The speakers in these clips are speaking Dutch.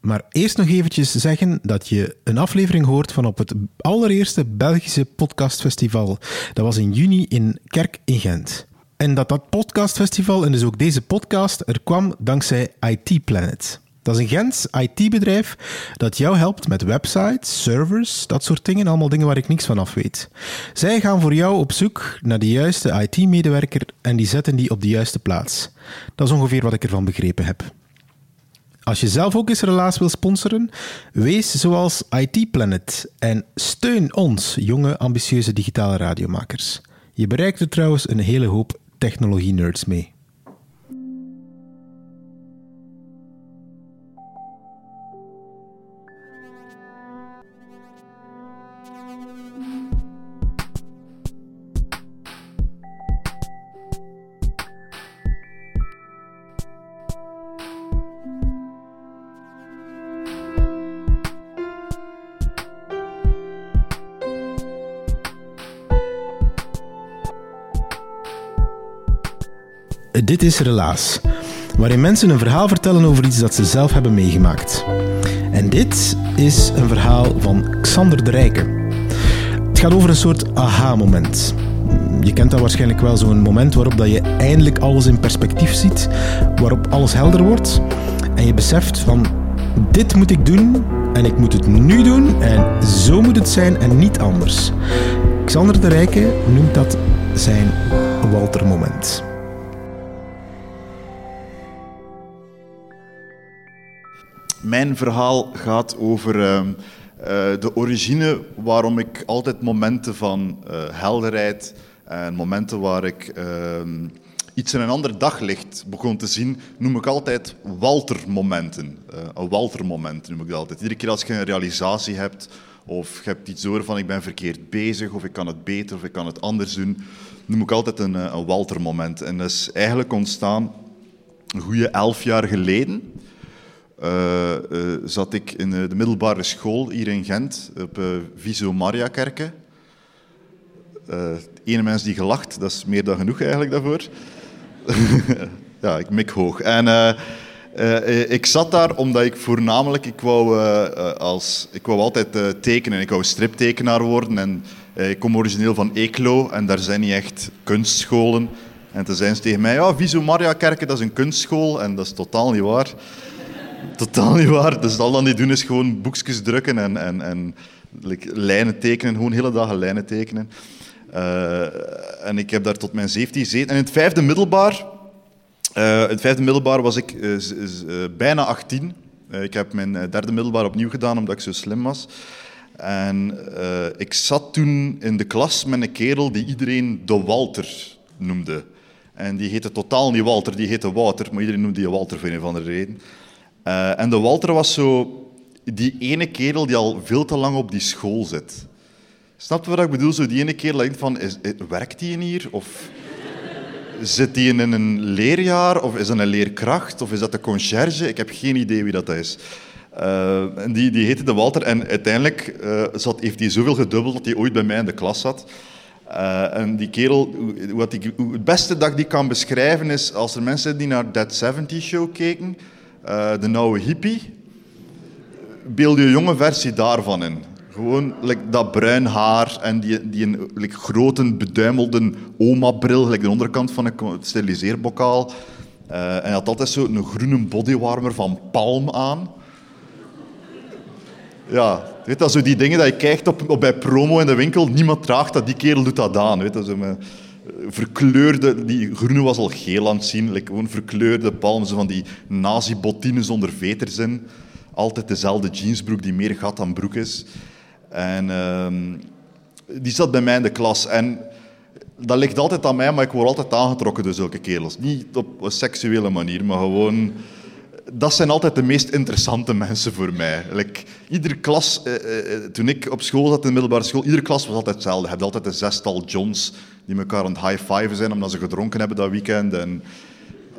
Maar eerst nog eventjes zeggen dat je een aflevering hoort van op het allereerste Belgische podcastfestival. Dat was in juni in Kerk in Gent. En dat dat podcastfestival en dus ook deze podcast er kwam dankzij IT Planet. Dat is een Gents IT-bedrijf dat jou helpt met websites, servers, dat soort dingen. Allemaal dingen waar ik niks van af weet. Zij gaan voor jou op zoek naar de juiste IT-medewerker en die zetten die op de juiste plaats. Dat is ongeveer wat ik ervan begrepen heb. Als je zelf ook eens relaas wil sponsoren, wees zoals IT Planet en steun ons, jonge, ambitieuze digitale radiomakers. Je bereikt er trouwens een hele hoop technologie-nerds mee. Dit is Relaas, waarin mensen een verhaal vertellen over iets dat ze zelf hebben meegemaakt. En dit is een verhaal van Xander de Rijke. Het gaat over een soort aha-moment. Je kent dat waarschijnlijk wel, zo'n moment waarop dat je eindelijk alles in perspectief ziet, waarop alles helder wordt en je beseft van dit moet ik doen en ik moet het nu doen en zo moet het zijn en niet anders. Xander de Rijke noemt dat zijn Walter-moment. Mijn verhaal gaat over uh, uh, de origine waarom ik altijd momenten van uh, helderheid en momenten waar ik ehm, iets in een ander daglicht begon te zien, noem ik altijd Walter-momenten. een Walter-moment noem ik dat altijd. Iedere keer als je een realisatie hebt of je hebt iets door van ik ben verkeerd bezig of ik kan het beter of ik kan het anders doen, noem ik altijd een, een Walter-moment. En dat is eigenlijk ontstaan een goede elf jaar geleden. Uh, uh, zat ik in de middelbare school hier in Gent, op uh, Viso Mariakerke. Ene mens die gelacht, dat is meer dan genoeg eigenlijk daarvoor. ja, ik mik hoog. En ik zat daar omdat ik voornamelijk, ik wou, als, ik wou altijd tekenen. Ik wou striptekenaar worden en ik kom origineel van Eeklo en daar zijn niet echt kunstscholen. En toen zijn ze tegen mij, ja, Viso Mariakerke, dat is een kunstschool. En dat is totaal niet waar totaal niet waar. Dus al dan die doen is gewoon boekjes drukken en, en, en lijnen tekenen. Gewoon hele dagen lijnen tekenen. Uh, en ik heb daar tot mijn 17 gezeten. En in het vijfde middelbaar, uh, in het vijfde middelbaar was ik uh, bijna 18. ik heb mijn derde middelbaar opnieuw gedaan omdat ik zo slim was. En ik zat toen in de klas met een kerel die iedereen de Walter noemde. En die heette totaal niet Walter, die heette Wouter, maar iedereen noemde die Walter voor een of andere reden. Uh, en de Walter was zo die ene kerel die al veel te lang op die school zit. Snap je wat ik bedoel? Zo die ene kerel denkt van, is, werkt die hier? Of zit die in een leerjaar? Of is dat een leerkracht? Of is dat de conciërge? Ik heb geen idee wie dat is. Uh, die, die heette de Walter en uiteindelijk uh, zat, heeft hij zoveel gedubbeld dat hij ooit bij mij in de klas zat. En die kerel, wat ik, het beste dat ik die kan beschrijven is als er mensen die naar Dead 70 Show keken, uh, de nauwe hippie. Beeld je jonge versie daarvan in. Gewoon dat bruin haar en die, die een grote beduimelde oma-bril, de onderkant van een steriliseerbokaal. Uh, en hij had altijd zo een groene bodywarmer van Palm aan. Ja, weet dat, zo die dingen dat je kijkt op, op bij promo in de winkel, niemand draagt dat, die kerel doet dat aan. Weet dat, zo met, verkleurde, die groene was al geel aan het zien, like, gewoon verkleurde palmen, van die nazi-bottines zonder veters in. Altijd dezelfde jeansbroek die meer gat dan broek is. En uh, die zat bij mij in de klas. En dat ligt altijd aan mij, maar ik word altijd aangetrokken door zulke kerels. Niet op een seksuele manier, maar gewoon... dat zijn altijd de meest interessante mensen voor mij. Iedere klas, eh, eh, toen ik op school zat, in de middelbare school, iedere klas was altijd hetzelfde. Je hebt altijd een zestal Johns die elkaar aan het high-fiven zijn omdat ze gedronken hebben dat weekend. En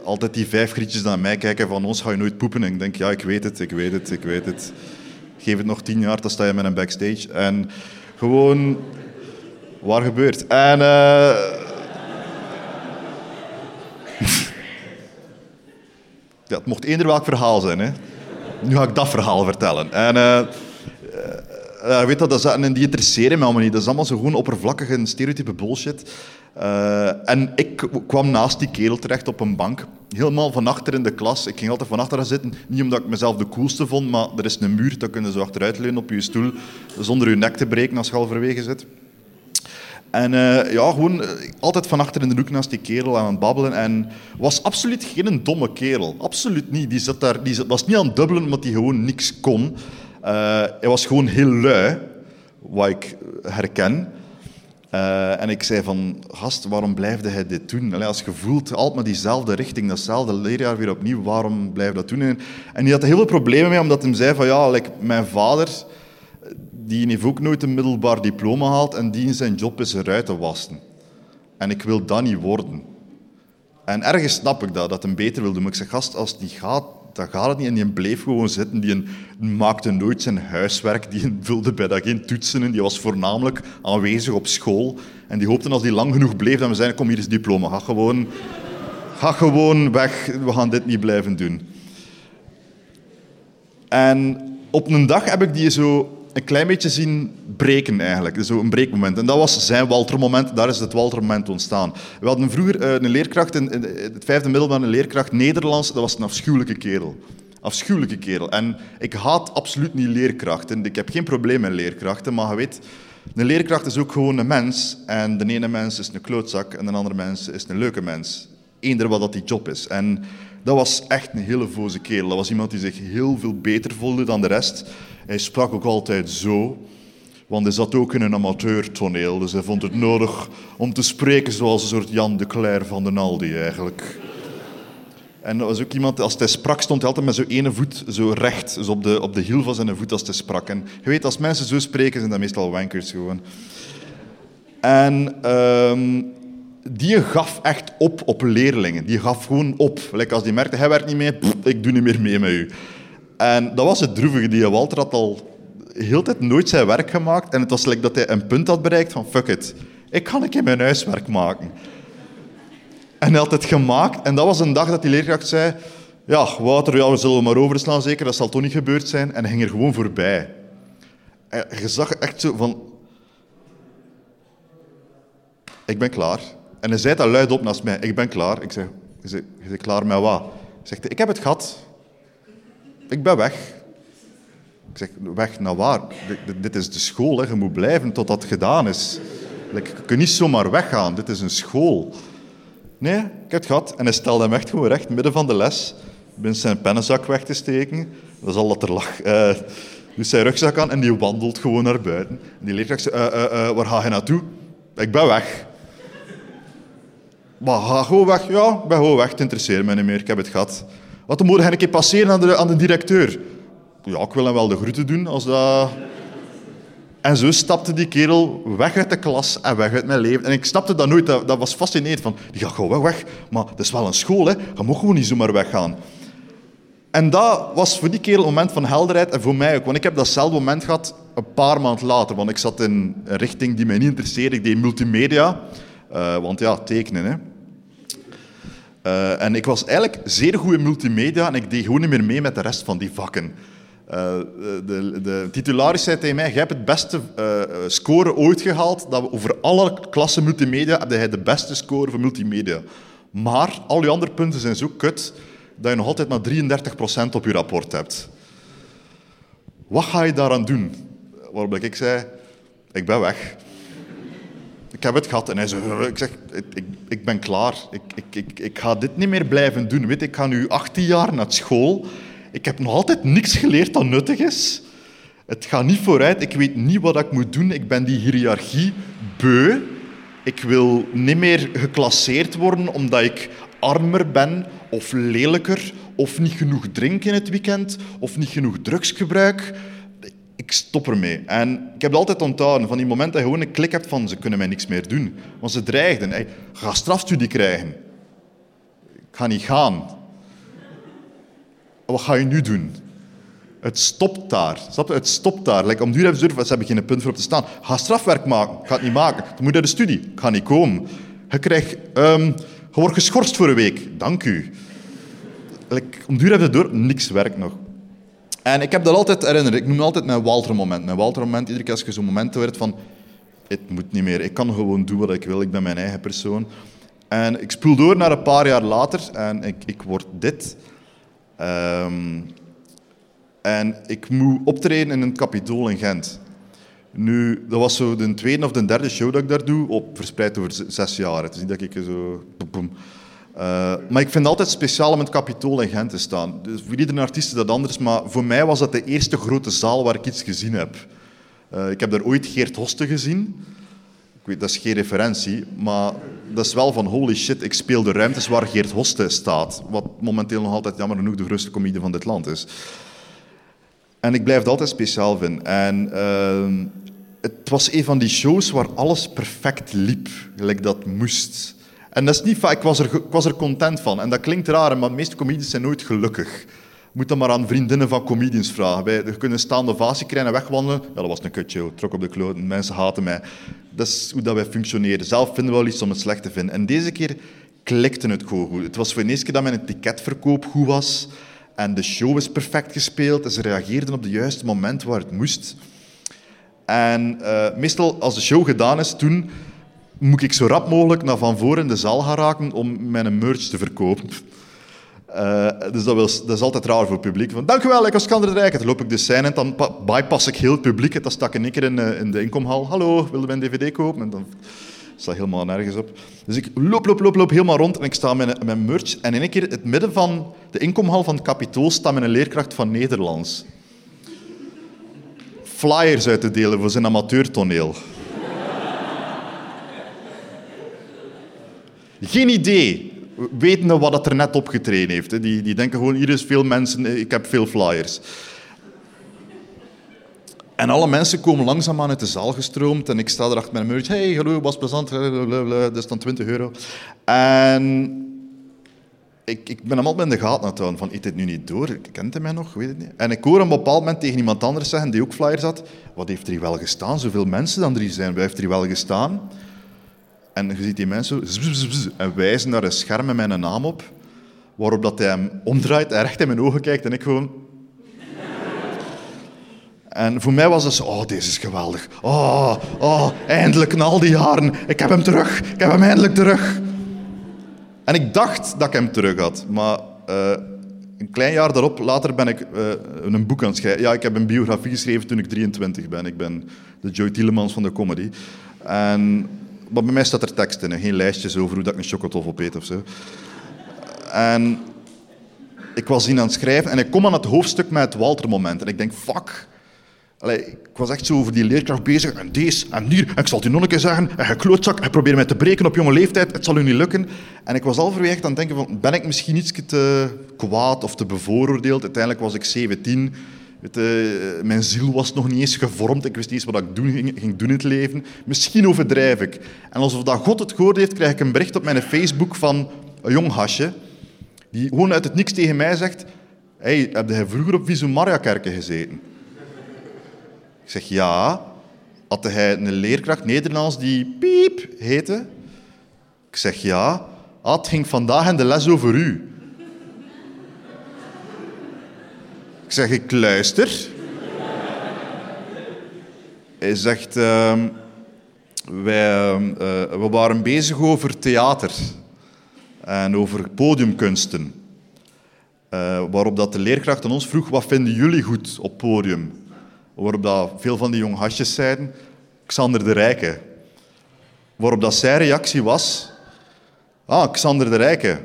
altijd die vijf grietjes naar mij kijken van ons ga je nooit poepen. En ik denk, ja, ik weet het, ik weet het, ik weet het. Geef het nog tien jaar, dan sta je met een backstage. En gewoon, waar gebeurt? En... ja, het mocht eender welk verhaal zijn. Hè. Nu ga ik dat verhaal vertellen. En... Uh, uh, weet dat, dat, en die interesseren me allemaal niet. Dat is allemaal zo gewoon oppervlakkige, stereotype bullshit. En ik kwam naast die kerel terecht op een bank. Helemaal van achter in de klas. Ik ging altijd van achter zitten. Niet omdat ik mezelf de coolste vond, maar er is een muur. Dan kunnen ze achteruit leunen op je stoel. Zonder je nek te breken als je halverwege zit. En uh, ja, gewoon altijd van achter in de hoek naast die kerel aan het babbelen. En was absoluut geen domme kerel. Absoluut niet. Die, zat daar, die was niet aan het dubbelen omdat hij gewoon niks kon. Uh, hij was gewoon heel lui, wat ik herken. En ik zei van, gast, waarom blijfde hij dit doen? Als je voelt, altijd maar diezelfde richting, datzelfde leerjaar weer opnieuw, waarom blijf dat doen? En, hij had er heel veel problemen mee, omdat hij zei van, ja, mijn vader, die heeft ook nooit een middelbaar diploma gehaald en die zijn job is ruiten wassen. En ik wil dat niet worden. En ergens snap ik dat, dat hij beter wil doen. Maar ik zeg, gast, als die gaat, dat gaat het niet. En die bleef gewoon zitten. Die maakte nooit zijn huiswerk. Die vulde bij dat geen toetsen. Die was voornamelijk aanwezig op school. En die hoopte als die lang genoeg bleef, dat we zeiden, kom hier is diploma. Ga gewoon, ga gewoon weg. We gaan dit niet blijven doen. En op een dag heb ik die zo een klein beetje zien breken eigenlijk. Zo een breekmoment. En dat was zijn Walter-moment. Daar is het Walter-moment ontstaan. We hadden vroeger een leerkracht, in, het vijfde middelbaar, een leerkracht Nederlands. Dat was een afschuwelijke kerel. Afschuwelijke kerel. En ik haat absoluut niet leerkrachten. Ik heb geen probleem met leerkrachten, maar je weet... Een leerkracht is ook gewoon een mens. En de ene mens is een klootzak en de andere mens is een leuke mens. Eender wat dat die job is. En dat was echt een hele voze kerel. Dat was iemand die zich heel veel beter voelde dan de rest. Hij sprak ook altijd zo, want hij zat ook in een amateurtoneel. Dus hij vond het nodig om te spreken zoals een soort Jan de Cler van de Aldi eigenlijk. En dat was ook iemand, als hij sprak, stond hij altijd met zo'n ene voet zo recht, dus op de, op de hiel van zijn voet als hij sprak. En je weet, als mensen zo spreken, zijn dat meestal wankers gewoon. En um, die gaf echt op op leerlingen. Die gaf gewoon op. Like als die merkte, hij werkt niet mee, ik doe niet meer mee met u. En dat was het droevige. Die Walter had al heel tijd nooit zijn werk gemaakt. En het was like dat hij een punt had bereikt van, fuck it, ik kan een keer mijn huiswerk maken. En hij had het gemaakt. En dat was een dag dat die leerkracht zei, ja, Wouter, ja, we zullen maar overslaan zeker, dat zal toch niet gebeurd zijn. En hij ging er gewoon voorbij. En je zag echt zo van... Ik ben klaar. En hij zei dat luid op naast mij. Ik ben klaar. Ik zeg, je bent klaar met wat? Hij zegt, ik heb het gehad. Ik ben weg. Ik zeg, weg naar waar? Dit is de school, hè. je moet blijven tot dat gedaan is. Je kunt niet zomaar weggaan, dit is een school. Nee, ik heb het gehad. En hij stelde hem echt gewoon recht, midden van de les, binnen zijn pennenzak weg te steken. Dat is al dat er lag. Uh, dus zijn rugzak aan en die wandelt gewoon naar buiten. En die leerkracht zegt, uh, waar ga je naartoe? Ik ben weg. Maar ga gewoon weg. Ja, ben gewoon weg. Het interesseert me niet meer. Ik heb het gehad. Wat moet hij een keer passeren aan de, aan de directeur? Ja, ik wil hem wel de groeten doen als dat... En zo stapte die kerel weg uit de klas en weg uit mijn leven. En ik snapte dat nooit, dat, dat was fascinerend. Van, die gaat gewoon weg, maar het is wel een school, hè. je mag gewoon niet zomaar weggaan. En dat was voor die kerel een moment van helderheid en voor mij ook. Want ik heb datzelfde moment gehad een paar maanden later. Want ik zat in een richting die mij niet interesseerde. Ik deed multimedia. Uh, want ja, tekenen. Hè. Uh, en ik was eigenlijk zeer goed in multimedia en ik deed gewoon niet meer mee met de rest van die vakken. Uh, de, de, titularis zei tegen mij, jij hebt het beste score ooit gehaald, dat we over alle klassen multimedia heb jij de beste score voor multimedia. Maar al je andere punten zijn zo kut, dat je nog altijd maar 33% op je rapport hebt. Wat ga je daaraan doen? Waarop ik zei, ik ben weg ik heb het gehad. En hij zei, ik zeg, ik, ik ben klaar. Ik, ik, ik, ik ga dit niet meer blijven doen. Weet, ik ga nu 18 jaar naar school. Ik heb nog altijd niks geleerd dat nuttig is. Het gaat niet vooruit. Ik weet niet wat ik moet doen. Ik ben die hiërarchie beu. Ik wil niet meer geclasseerd worden omdat ik armer ben of lelijker of niet genoeg drinken in het weekend, of niet genoeg drugsgebruik. Ik stop ermee. En ik heb het altijd onthouden, van die momenten dat je gewoon een klik hebt van ze kunnen mij niks meer doen. Want ze dreigden, hey, ga strafstudie krijgen. Ik ga niet gaan. Wat ga je nu doen? Het stopt daar. Het stopt daar. Like, om duur hebben ze, ze hebben geen punt voor op te staan. Ga strafwerk maken. Ik ga het niet maken. Dan moet je de studie. Ik ga niet komen. Je, krijgt, um, wordt geschorst voor een week. Dank u. Like, om duur hebben ze door. Niks werkt nog. En ik heb dat altijd herinnerd. Ik noem altijd mijn Walter-moment. Mijn Walter-moment, iedere keer als je zo'n moment hoort van... Het moet niet meer. Ik kan gewoon doen wat ik wil. Ik ben mijn eigen persoon. En ik spoel door naar een paar jaar later en ik, ik word dit. Um, en ik moet optreden in een kapitool in Gent. Nu, dat was zo de tweede of de derde show dat ik daar doe, op, verspreid over zes jaar. Het is niet dat ik zo... Uh, maar ik vind het altijd speciaal om in het kapitool in Gent te staan. Dus voor iedere artiest is dat anders, maar voor mij was dat de eerste grote zaal waar ik iets gezien heb. Uh, ik heb daar ooit Geert Hoste gezien. Ik weet, dat is geen referentie, maar dat is wel van holy shit, ik speel de ruimtes waar Geert Hoste staat. Wat momenteel nog altijd jammer genoeg de grootste comedie van dit land is. En ik blijf het altijd speciaal vinden. En uh, het was een van die shows waar alles perfect liep, gelijk dat moest. En dat is niet ik was, er, ik was er content van. En dat klinkt raar, maar de meeste comedians zijn nooit gelukkig. Moet dat maar aan vriendinnen van comedians vragen. Wij kunnen staande vasie krijgen en wegwandelen. Ja, dat was een kutje, trok op de kloten. Mensen haten mij. Dat is hoe dat wij functioneren. Zelf vinden we wel iets om het slecht te vinden. En deze keer klikte het gewoon goed. Het was voor de eerste keer dat mijn ticketverkoop goed was. En de show is perfect gespeeld. Ze reageerden op het juiste moment waar het moest. En uh, meestal, als de show gedaan is, toen moet ik zo rap mogelijk naar van voren in de zaal gaan raken om mijn merch te verkopen. Uh, dus dat, dat, is altijd raar voor het publiek. Van, Dank u wel, ik was Kander Rijk. Dan loop ik de scène en dan bypass ik heel het publiek. Dan stak ik een keer in, uh, in de inkomhal. Hallo, wilde mijn dvd kopen? En dan staat helemaal nergens op. Dus ik loop, loop, loop, loop helemaal rond en ik sta met mijn merch. En in één keer, in het midden van de inkomhal van het kapitool, staat een leerkracht van Nederlands. Flyers uit te delen voor zijn amateurtoneel. Geen idee, wetende wat het er net opgetreden heeft. Die, die denken gewoon, hier is veel mensen, ik heb veel flyers. En alle mensen komen langzaamaan uit de zaal gestroomd en ik sta er achter mijn merch. Hey, hallo, was plezant. Dat is dan 20 euro. En ik, ik ben hem altijd in de gaten aan het. Van, eet dit nu niet door? Kent hij mij nog? Weet het niet. En ik hoor op een bepaald moment tegen iemand anders zeggen, die ook flyers had. Wat heeft er hier wel gestaan? Zoveel mensen dan er hier zijn. Wat heeft er hier wel gestaan? En je ziet die mensen en wijzen naar een scherm met mijn naam op. Waarop dat hij hem omdraait en recht in mijn ogen kijkt. En ik gewoon... En voor mij was het zo, oh, deze is geweldig. Oh, oh, eindelijk na al die jaren. Ik heb hem terug. Ik heb hem eindelijk terug. En ik dacht dat ik hem terug had. Maar uh, een klein jaar daarop, later ben ik uh, een boek aan het schrijven. Ja, ik heb een biografie geschreven toen ik 23 ben. Ik ben de Joy Tielemans van de comedy. En, maar bij mij staat er tekst in, geen lijstjes over hoe dat ik een chocotof opeet of zo. En ik was zien aan het schrijven en ik kom aan het hoofdstuk met het Walter-moment. En ik denk, fuck, ik was echt zo over die leerkracht bezig. En deze en hier. En ik zal het u nog zeggen. En je. Hij probeert mij te breken op jonge leeftijd. Het zal u niet lukken. En ik was al aan het denken van... Ben ik misschien iets te kwaad of te bevooroordeeld? Uiteindelijk was ik 17. Uh, mijn ziel was nog niet eens gevormd. Ik wist niet eens wat ik doen, ging, ging, doen in het leven. Misschien overdrijf ik. En alsof dat God het gehoord heeft, krijg ik een bericht op mijn Facebook van een jong hasje. Die gewoon uit het niks tegen mij zegt... Hey, heb jij vroeger op Visum Maria Kerken gezeten? Ik zeg ja. Had hij een leerkracht Nederlands die piep heette? Ik zeg ja. Ah, het ging vandaag in de les over u. Ik zeg, ik luister. Hij zegt, uh, wij, uh, we waren bezig over theater en over podiumkunsten. Uh, waarop dat de leerkracht aan ons vroeg, wat vinden jullie goed op podium? Waarop dat veel van die jong hasjes zeiden, Xander de Rijke. Waarop dat zijn reactie was, ah, Xander de Rijke.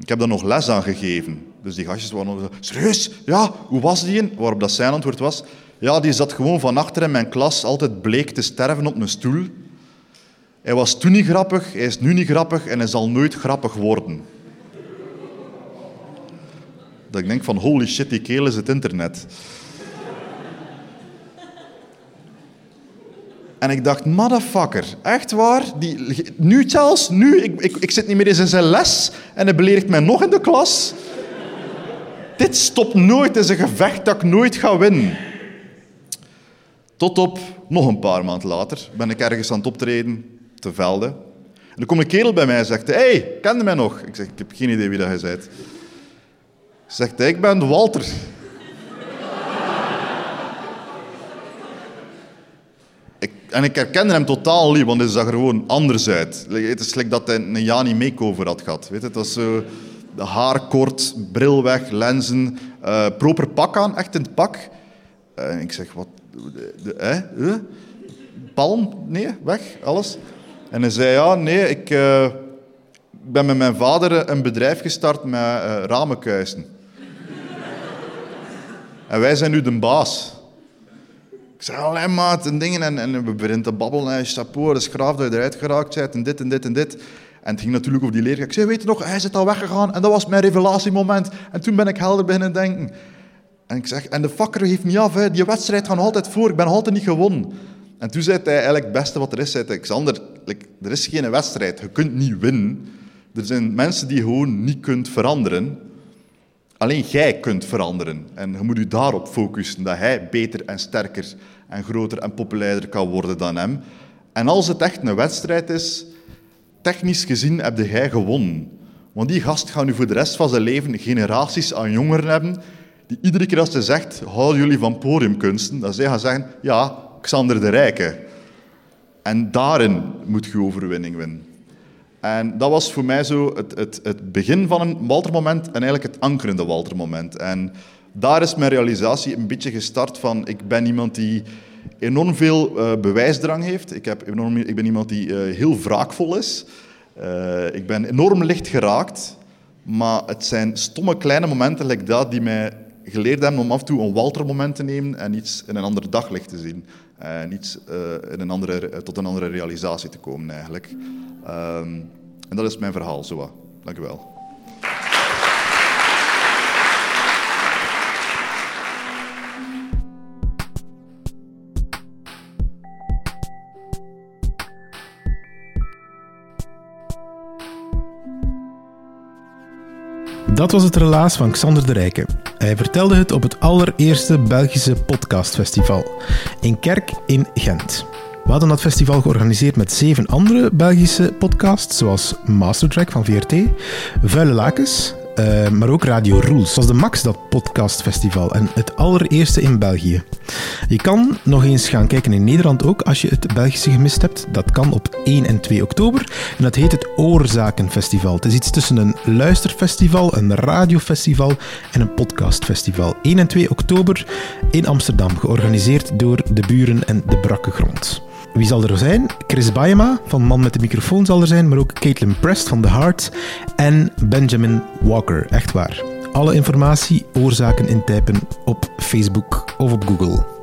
Ik heb daar nog les aan gegeven. Dus die gastjes waren nog serieus? Ja, hoe was die? Waarop dat zijn antwoord was, ja, die zat gewoon van achter in mijn klas altijd bleek te sterven op een stoel. Hij was toen niet grappig, hij is nu niet grappig en hij zal nooit grappig worden. Dat ik denk van, holy shit, die kerel is het internet. En ik dacht, motherfucker, echt waar? Die, nu zelfs, nu, ik, ik, ik zit niet meer eens in zijn les en hij beledigt mij nog in de klas. Dit stopt nooit, het is een gevecht dat ik nooit ga winnen. Tot op, nog een paar maanden later, ben ik ergens aan het optreden, te velden. En er komt een kerel bij mij en zegt, hey, kende mij nog? Ik zeg, ik heb geen idee wie dat hij bent. Zegt hij, ik ben Walter. ik, en ik herkende hem totaal niet, want hij zag er gewoon anders uit. Het is like dat hij een Jani makeover had gehad. Weet je? Het was zo haar kort, bril weg, lenzen, uh, proper pak aan, echt in het pak. En ik zeg, wat? De, hè? Palm? Nee, weg, alles. En hij zei, ja, nee, ik ben met mijn vader een bedrijf gestart met uh, ramenkuisen. en wij zijn nu de baas. Ik zei, alleen maat, en dingen. En, en we beginnen te babbelen. En chapeau, dat is graaf dat je eruit geraakt bent. En dit en dit en dit. En het ging natuurlijk over die leerkracht. Ik zei, weet je nog, hij is al weggegaan. En dat was mijn revelatiemoment. En toen ben ik helder beginnen denken. En ik zeg, en de fakker heeft niet af. Hè. Die wedstrijd gaat altijd voor. Ik ben altijd niet gewonnen. En toen zei hij eigenlijk het beste wat er is. Zei hij, Xander, er is geen wedstrijd. Je kunt niet winnen. Er zijn mensen die je gewoon niet kunt veranderen. Alleen jij kunt veranderen. En je moet je daarop focussen. Dat hij beter en sterker en groter en populairder kan worden dan hem. En als het echt een wedstrijd is, technisch gezien heb jij gewonnen. Want die gast gaat nu voor de rest van zijn leven generaties aan jongeren hebben, die iedere keer als ze zegt, houden jullie van podiumkunsten, dat zij gaan zeggen, ja, Xander de Rijke. En daarin moet je overwinning winnen. En dat was voor mij zo het, het, het begin van een Walter-moment en eigenlijk het ankerende Walter-moment. En daar is mijn realisatie een beetje gestart van, ik ben iemand die enorm veel uh, bewijsdrang heeft. Ik, heb enorm, ik ben iemand die uh, heel wraakvol is. Uh, ik ben enorm licht geraakt. Maar het zijn stomme kleine momenten like dat die mij geleerd hebben om af en toe een Walter-moment te nemen en iets in een ander daglicht te zien. En iets in een andere, tot een andere realisatie te komen eigenlijk. Um, en dat is mijn verhaal, zo. Dank u wel. Dat was het relaas van Xander de Rijke. Hij vertelde het op het allereerste Belgische podcastfestival in Kerk in Gent. We hadden dat festival georganiseerd met zeven andere Belgische podcasts, zoals Mastertrack van VRT, Vuile Lakens, uh, maar ook Radio Rules. Dat was de Max, dat podcastfestival, en het allereerste in België. Je kan nog eens gaan kijken in Nederland ook, als je het Belgische gemist hebt. Dat kan op 1 en 2 oktober. En dat heet het Oorzakenfestival. Het is iets tussen een luisterfestival, een radiofestival en een podcastfestival. 1 en 2 oktober in Amsterdam, georganiseerd door de buren en de brakke grond. Wie zal er zijn? Chris Baema van Man met de microfoon zal er zijn, maar ook Caitlin Prest van The Heart en Benjamin Walker. Echt waar. Alle informatie, oorzaken intypen op Facebook of op Google.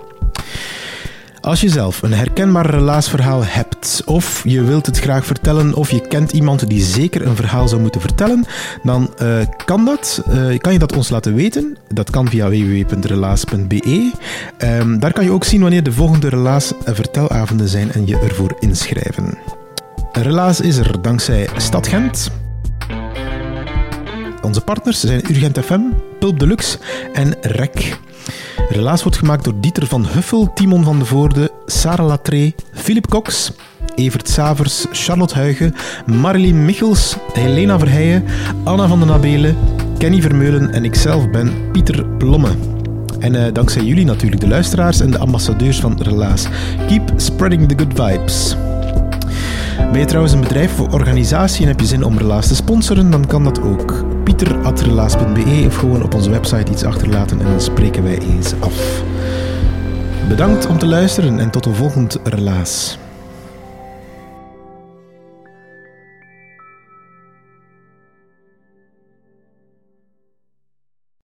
Als je zelf een herkenbaar relaasverhaal hebt, of je wilt het graag vertellen, of je kent iemand die zeker een verhaal zou moeten vertellen, dan uh, kan, dat, uh, kan je dat ons laten weten. Dat kan via www.relaas.be. Ehm, daar kan je ook zien wanneer de volgende Relaas-vertelavonden zijn en je ervoor inschrijven. Relaas is er dankzij Stad Gent. Onze partners zijn Urgent FM, Pulp Deluxe en REC. Relaas wordt gemaakt door Dieter van Huffel, Timon van de Voorde, Sarah Latré, Philip Cox, Evert Savers, Charlotte Huigen, Marilyn Michels, Helena Verheijen, Anna van den Abelen, Kenny Vermeulen en ikzelf ben Pieter Plomme. En uh, dankzij jullie natuurlijk, de luisteraars en de ambassadeurs van Relaas. Keep spreading the good vibes. Ben je trouwens een bedrijf of organisatie en heb je zin om Relaas te sponsoren, dan kan dat ook. pieter.relaas.be of gewoon op onze website iets achterlaten en dan spreken wij eens af. Bedankt om te luisteren en tot een volgend Relaas.